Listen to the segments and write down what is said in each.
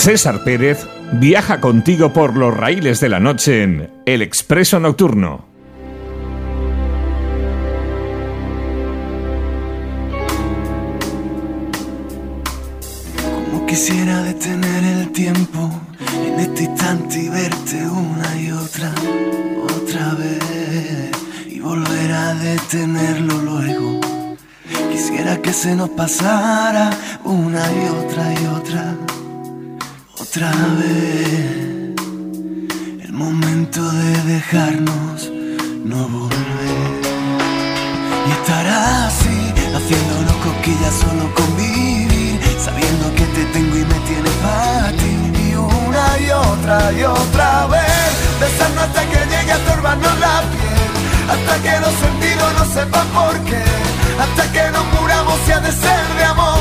César Pérez viaja contigo por los raíles de la noche en El Expreso Nocturno. Como quisiera detener el tiempo en este instante y verte una y otra, otra vez y volver a detenerlo luego. Quisiera que se nos pasara una y otra y otra otra vez. El momento de dejarnos no volver. Y estar así haciéndonos cosquillas solo convivir. Sabiendo que te tengo y me tienes para ti. Y una y otra y otra vez. Besarnos hasta que llegue a torbarnos la piel. Hasta que los sentidos no sepan por qué. Hasta que nos muramos y ha de ser de amor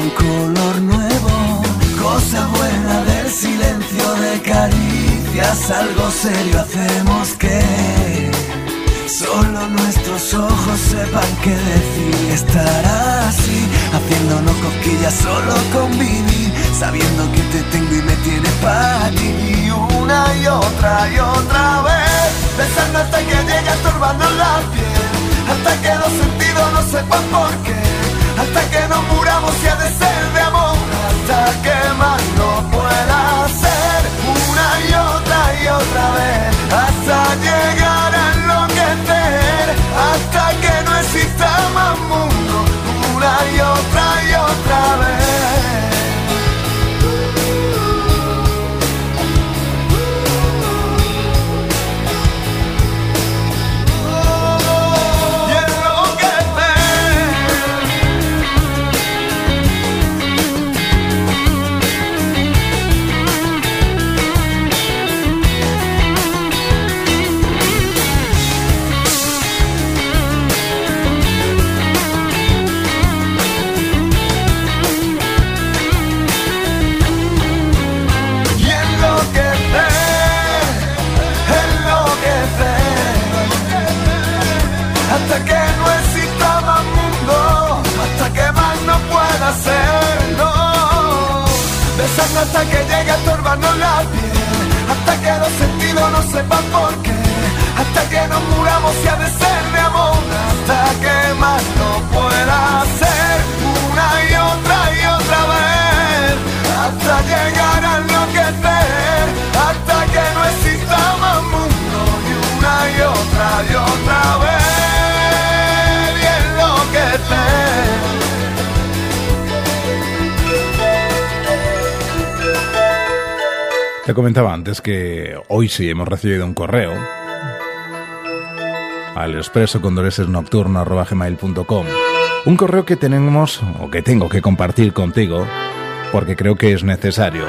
un color nuevo, cosa buena del silencio de caricias, algo serio hacemos que solo nuestros ojos sepan qué decir. Estar así, haciéndonos cosquillas, solo convivir, sabiendo que te tengo y me tienes para ti. Una y otra y otra vez, besando hasta que llegue a turbarnos la piel, hasta que los sentidos no sepan por qué hasta que nos muramos y ha de ser de amor, hasta que más no pueda ser una y otra y otra vez, hasta llegar hasta que llegue a estorbarnos la piel, hasta que los sentidos no sepan por qué, hasta que nos muramos y ha de de amor, hasta que más no pueda ser Te comentaba antes que hoy sí hemos recibido un correo al expreso con un correo que tenemos o que tengo que compartir contigo porque creo que es necesario.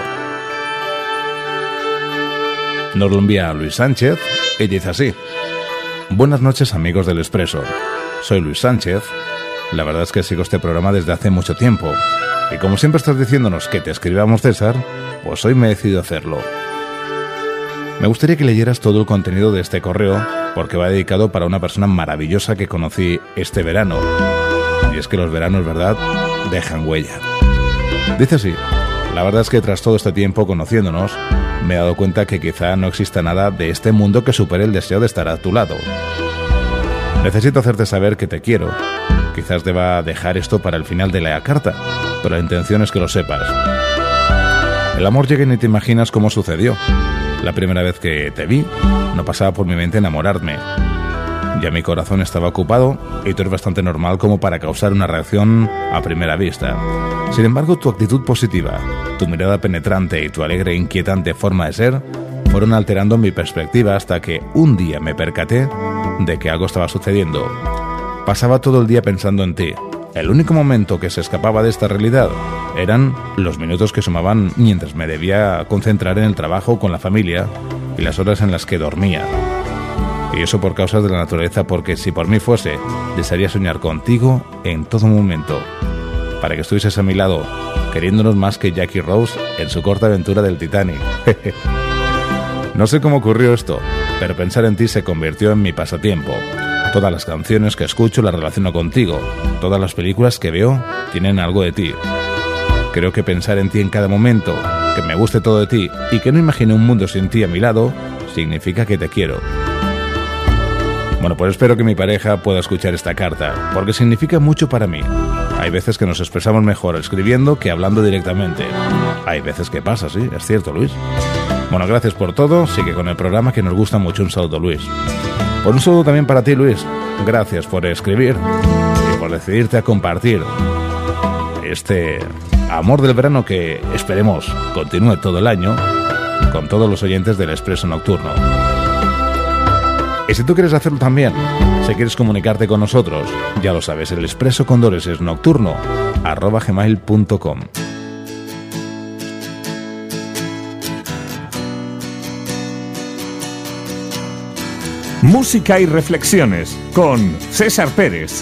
Nos lo envía Luis Sánchez y dice así. Buenas noches amigos del Expreso. Soy Luis Sánchez. La verdad es que sigo este programa desde hace mucho tiempo. Y como siempre estás diciéndonos que te escribamos César, pues hoy me he decidido hacerlo. Me gustaría que leyeras todo el contenido de este correo porque va dedicado para una persona maravillosa que conocí este verano. Y es que los veranos, ¿verdad?, dejan huella. Dice así, la verdad es que tras todo este tiempo conociéndonos, me he dado cuenta que quizá no exista nada de este mundo que supere el deseo de estar a tu lado. Necesito hacerte saber que te quiero. Quizás deba dejar esto para el final de la carta, pero la intención es que lo sepas. El amor llega y ni te imaginas cómo sucedió. La primera vez que te vi, no pasaba por mi mente enamorarme. Ya mi corazón estaba ocupado y tú eres bastante normal como para causar una reacción a primera vista. Sin embargo, tu actitud positiva, tu mirada penetrante y tu alegre e inquietante forma de ser fueron alterando mi perspectiva hasta que un día me percaté de que algo estaba sucediendo. Pasaba todo el día pensando en ti, El único momento que se escapaba de esta realidad eran los minutos que sumaban mientras me debía concentrar en el trabajo con la familia y las horas en las que dormía. Y eso por causas de la naturaleza, porque si por mí fuese, desearía soñar contigo en todo momento, para que estuvieses a mi lado, queriéndonos más que Jackie Rose en su corta aventura del Titanic. no sé cómo ocurrió esto, pero pensar en ti se convirtió en mi pasatiempo. Todas las canciones que escucho las relaciono contigo. Todas las películas que veo tienen algo de ti. Creo que pensar en ti en cada momento, que me guste todo de ti y que no imagine un mundo sin ti a mi lado, significa que te quiero. Bueno, pues espero que mi pareja pueda escuchar esta carta, porque significa mucho para mí. Hay veces que nos expresamos mejor escribiendo que hablando directamente. Hay veces que pasa, sí, es cierto, Luis. Bueno, gracias por todo. Sigue con el programa que nos gusta mucho. Un saludo, Luis. Por un saludo también para ti, Luis. Gracias por escribir y por decidirte a compartir este amor del verano que esperemos continúe todo el año con todos los oyentes del Expreso Nocturno. Y si tú quieres hacerlo también, si quieres comunicarte con nosotros, ya lo sabes, el expreso condores es nocturno, arroba gmail.com. Música y reflexiones con César Pérez.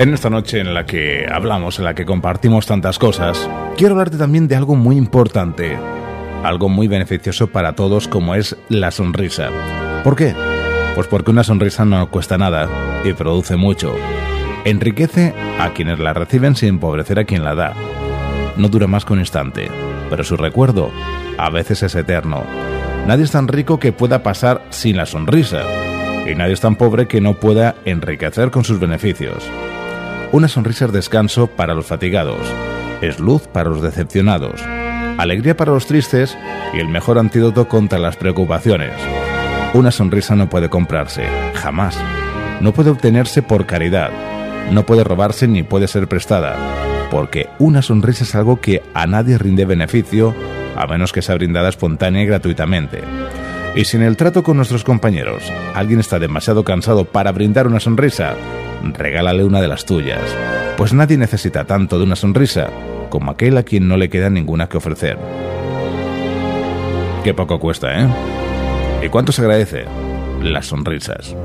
En esta noche en la que hablamos, en la que compartimos tantas cosas, quiero hablarte también de algo muy importante, algo muy beneficioso para todos como es la sonrisa. ¿Por qué? Pues porque una sonrisa no cuesta nada y produce mucho. Enriquece a quienes la reciben sin empobrecer a quien la da. No dura más que un instante, pero su recuerdo a veces es eterno. Nadie es tan rico que pueda pasar sin la sonrisa, y nadie es tan pobre que no pueda enriquecer con sus beneficios. Una sonrisa es descanso para los fatigados, es luz para los decepcionados, alegría para los tristes y el mejor antídoto contra las preocupaciones. Una sonrisa no puede comprarse, jamás. No puede obtenerse por caridad, no puede robarse ni puede ser prestada, porque una sonrisa es algo que a nadie rinde beneficio a menos que sea brindada espontánea y gratuitamente. Y si en el trato con nuestros compañeros alguien está demasiado cansado para brindar una sonrisa, regálale una de las tuyas, pues nadie necesita tanto de una sonrisa como aquel a quien no le queda ninguna que ofrecer. Qué poco cuesta, ¿eh? ¿Y cuánto se agradece? Las sonrisas.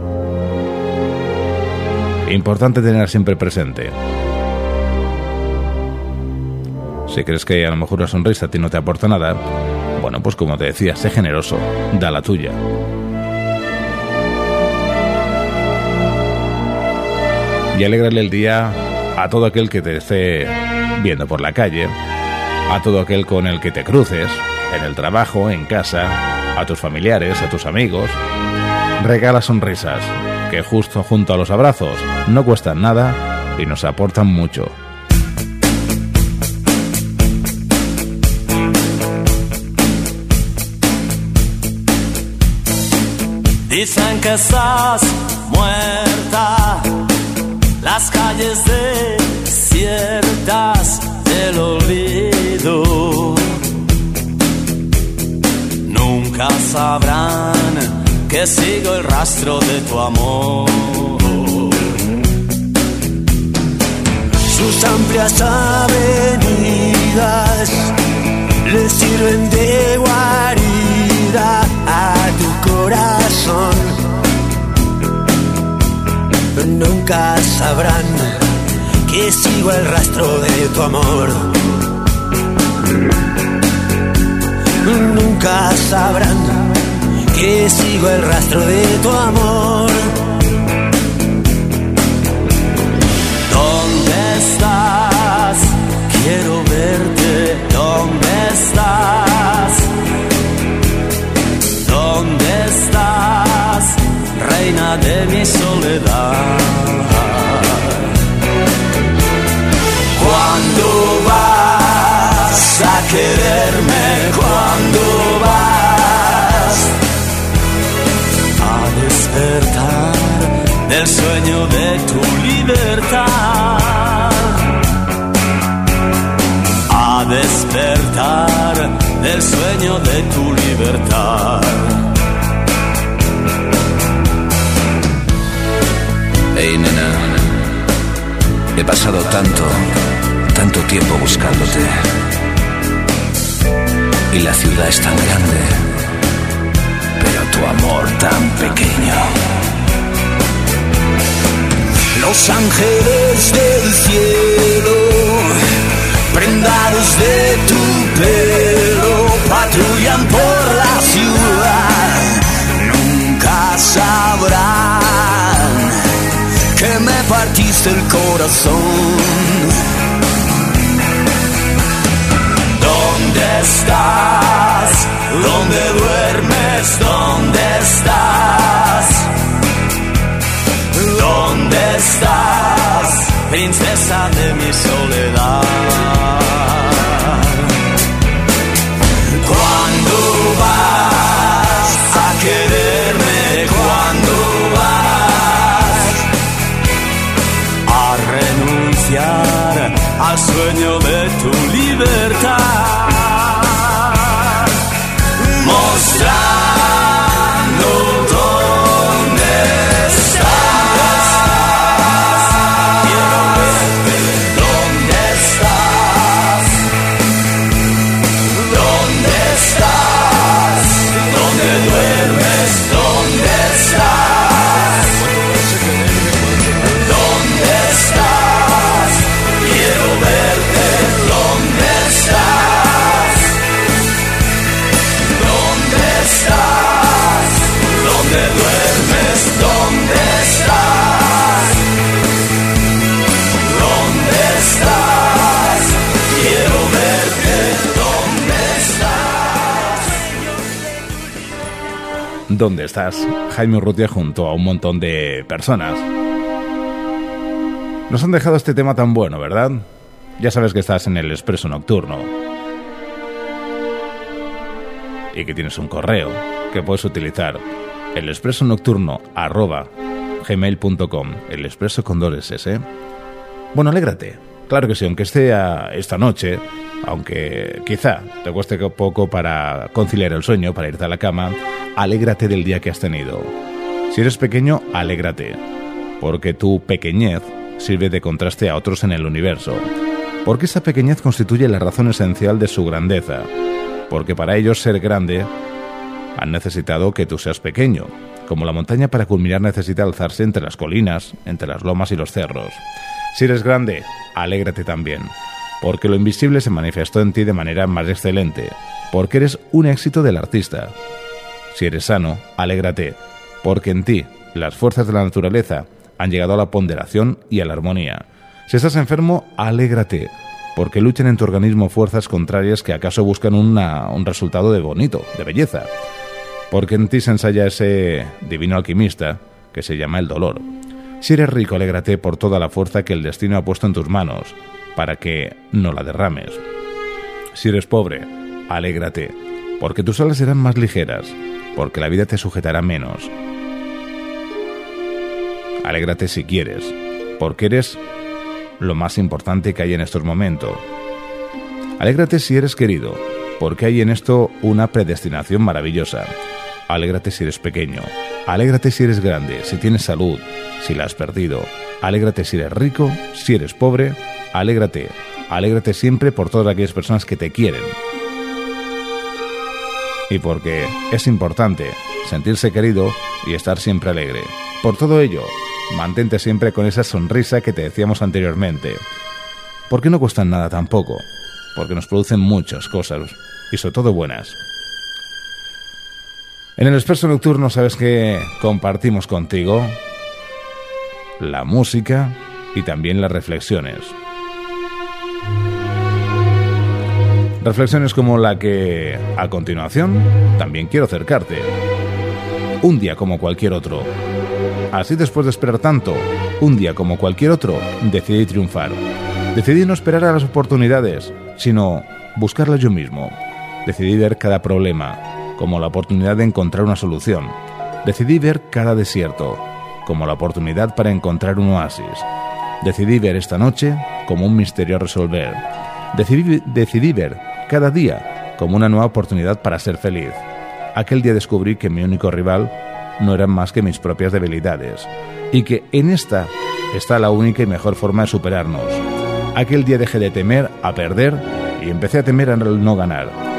Importante tener siempre presente. Si crees que a lo mejor una sonrisa a ti no te aporta nada, bueno, pues como te decía, sé generoso, da la tuya. Y alegrarle el día a todo aquel que te esté viendo por la calle, a todo aquel con el que te cruces, en el trabajo, en casa, a tus familiares, a tus amigos. Regala sonrisas, que justo junto a los abrazos no cuestan nada y nos aportan mucho. Dicen que estás sabrán que sigo el rastro de tu amor. Sus amplias avenidas le sirven de guarida a tu corazón nunca sabrán que sigo el rastro de tu amor. Nunca sabrán sigo el rastro de tu amor. ¿Dónde estás? Quiero verte. ¿Dónde estás? ¿Dónde estás? reina de mi soledad. A despertar del sueño de tu libertad. Hey, nena. He pasado tanto, tanto tiempo buscándote. Y la ciudad es tan grande, pero tu amor tan pequeño. Los ángeles del cielo, prendados de tu pelo, patrullan por la ciudad. Nunca sabrán que me partiste el corazón. ¿Dónde estás? ¿Dónde duermes? ¿Dónde estás? ¿Dónde estás? Jaime Urrutia junto a un montón de personas. Nos han dejado este tema tan bueno, ¿verdad? Ya sabes que estás en el expreso nocturno. Y que tienes un correo que puedes utilizar. El expreso nocturno gmail.com. El expreso con dos S. Bueno, alégrate. Claro que sí, aunque esté esta noche, aunque quizá te cueste poco para conciliar el sueño, para irte a la cama, alégrate del día que has tenido. Si eres pequeño, alégrate, porque tu pequeñez sirve de contraste a otros en el universo, porque esa pequeñez constituye la razón esencial de su grandeza, porque para ellos ser grande han necesitado que tú seas pequeño, como la montaña para culminar necesita alzarse entre las colinas, entre las lomas y los cerros. Si eres grande, alégrate también, porque lo invisible se manifestó en ti de manera más excelente, porque eres un éxito del artista. Si eres sano, alégrate, porque en ti las fuerzas de la naturaleza han llegado a la ponderación y a la armonía. Si estás enfermo, alégrate, porque luchan en tu organismo fuerzas contrarias que acaso buscan un resultado de bonito, de belleza. Porque en ti se ensaya ese divino alquimista que se llama el dolor. Si eres rico, alégrate por toda la fuerza que el destino ha puesto en tus manos, para que no la derrames. Si eres pobre, alégrate, porque tus alas serán más ligeras, porque la vida te sujetará menos. Alégrate si quieres, porque eres lo más importante que hay en estos momentos. Alégrate si eres querido, porque hay en esto una predestinación maravillosa. Alégrate si eres pequeño. Alégrate si eres grande, si tienes salud, si la has perdido. Alégrate si eres rico, si eres pobre. Alégrate. Alégrate siempre por todas aquellas personas que te quieren. Y porque es importante sentirse querido y estar siempre alegre. Por todo ello, mantente siempre con esa sonrisa que te decíamos anteriormente. Porque no cuestan nada tampoco. Porque nos producen muchas cosas y sobre todo buenas. En el Expreso Nocturno sabes que compartimos contigo la música y también las reflexiones. Reflexiones como la que, a continuación, también quiero acercarte. Un día como cualquier otro. Así después de esperar tanto, un día como cualquier otro, decidí triunfar. Decidí no esperar a las oportunidades, sino buscarlas yo mismo. Decidí ver cada problema como la oportunidad de encontrar una solución. Decidí ver cada desierto como la oportunidad para encontrar un oasis. Decidí ver esta noche como un misterio a resolver. Decidí, decidí ver cada día como una nueva oportunidad para ser feliz. Aquel día descubrí que mi único rival no eran más que mis propias debilidades y que en esta está la única y mejor forma de superarnos. Aquel día dejé de temer a perder y empecé a temer a no ganar.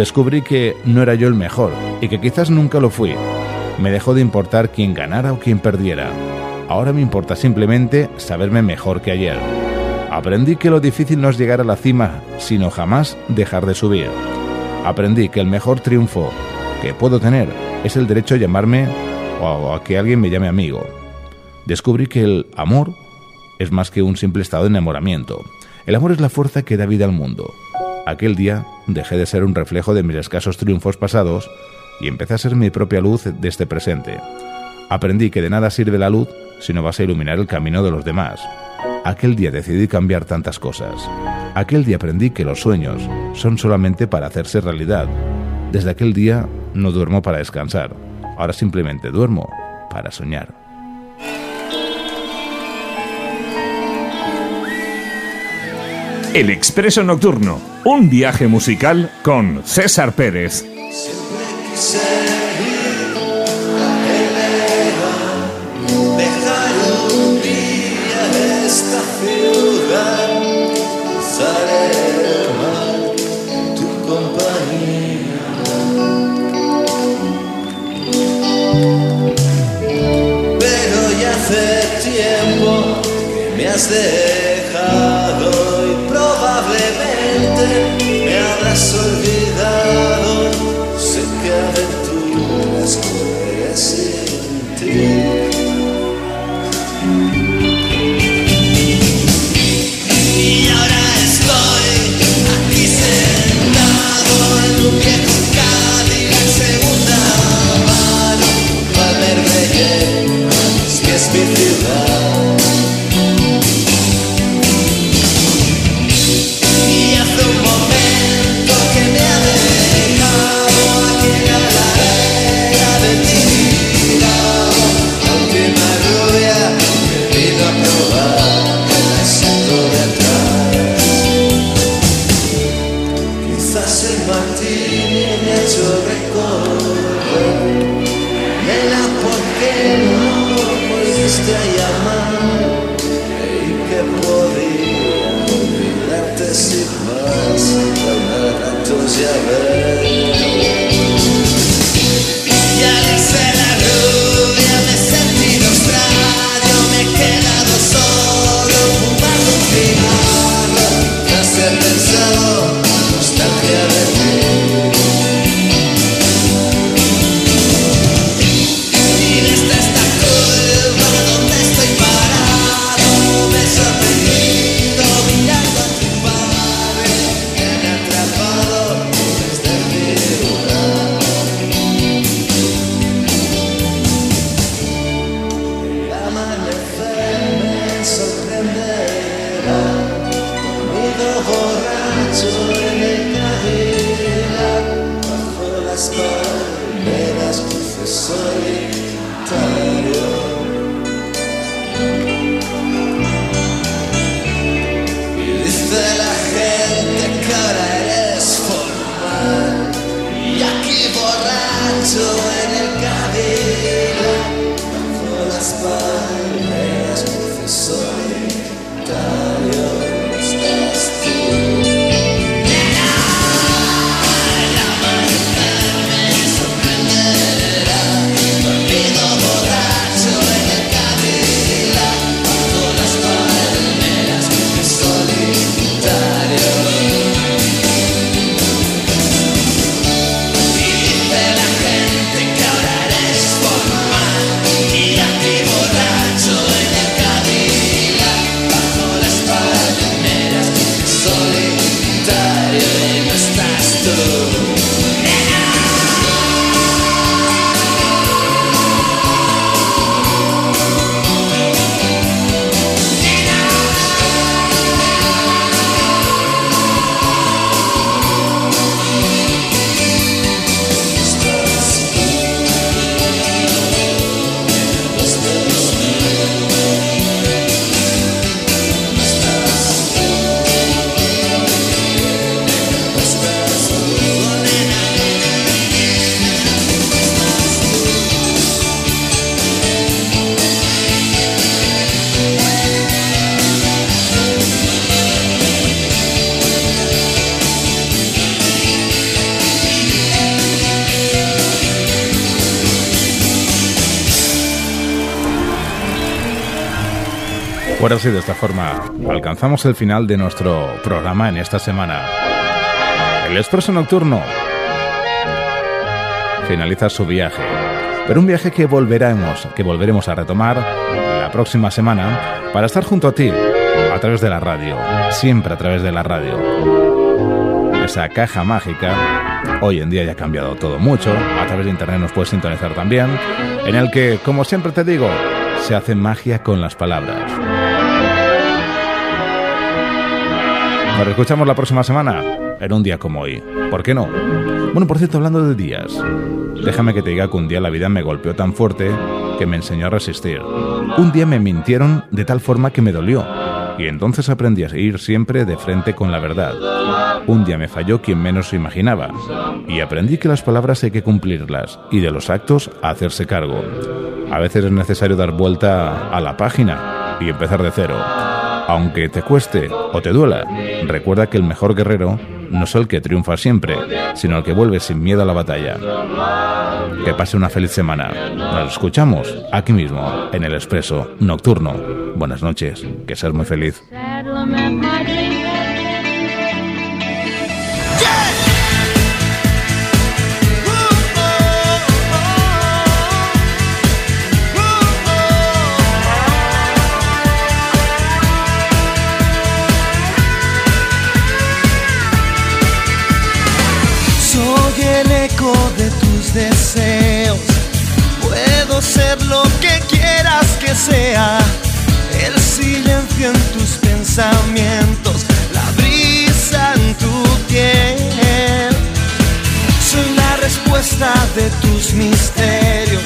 Descubrí que no era yo el mejor y que quizás nunca lo fui. Me dejó de importar quién ganara o quién perdiera. Ahora me importa simplemente saberme mejor que ayer. Aprendí que lo difícil no es llegar a la cima, sino jamás dejar de subir. Aprendí que el mejor triunfo que puedo tener es el derecho a llamarme o a que alguien me llame amigo. Descubrí que el amor es más que un simple estado de enamoramiento. El amor es la fuerza que da vida al mundo. Aquel día dejé de ser un reflejo de mis escasos triunfos pasados y empecé a ser mi propia luz de este presente. Aprendí que de nada sirve la luz si no vas a iluminar el camino de los demás. Aquel día decidí cambiar tantas cosas. Aquel día aprendí que los sueños son solamente para hacerse realidad. Desde aquel día no duermo para descansar. Ahora simplemente duermo para soñar. El Expreso Nocturno, un viaje musical con César Pérez. Siempre quise ir a Helena, dejar un día esta ciudad, cruzar el tu compañía. Pero ya hace tiempo que me has dejado vessel Ahora de esta forma alcanzamos el final de nuestro programa en esta semana. El Expreso Nocturno finaliza su viaje, pero un viaje que volveremos, que volveremos a retomar la próxima semana para estar junto a ti a través de la radio, siempre a través de la radio. Esa caja mágica, hoy en día ya ha cambiado todo mucho, a través de internet nos puedes sintonizar también, en el que, como siempre te digo, se hace magia con las palabras. Nos escuchamos la próxima semana, en un día como hoy. ¿Por qué no? Bueno, por cierto, hablando de días, déjame que te diga que un día la vida me golpeó tan fuerte que me enseñó a resistir. Un día me mintieron de tal forma que me dolió, y entonces aprendí a ir siempre de frente con la verdad. Un día me falló quien menos se imaginaba, y aprendí que las palabras hay que cumplirlas, y de los actos hacerse cargo. A veces es necesario dar vuelta a la página y empezar de cero. Aunque te cueste o te duela, recuerda que el mejor guerrero no es el que triunfa siempre, sino el que vuelve sin miedo a la batalla. Que pase una feliz semana. Nos escuchamos aquí mismo, en el Expreso Nocturno. Buenas noches, que seas muy feliz. Sea. El silencio en tus pensamientos. La brisa en tu piel. Soy la respuesta de tus misterios.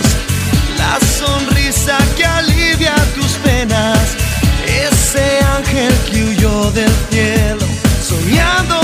La sonrisa que alivia tus penas. Ese ángel que huyó del cielo. Soñando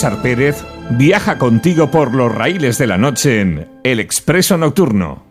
César Pérez viaja contigo por los raíles de la noche en El Expreso Nocturno.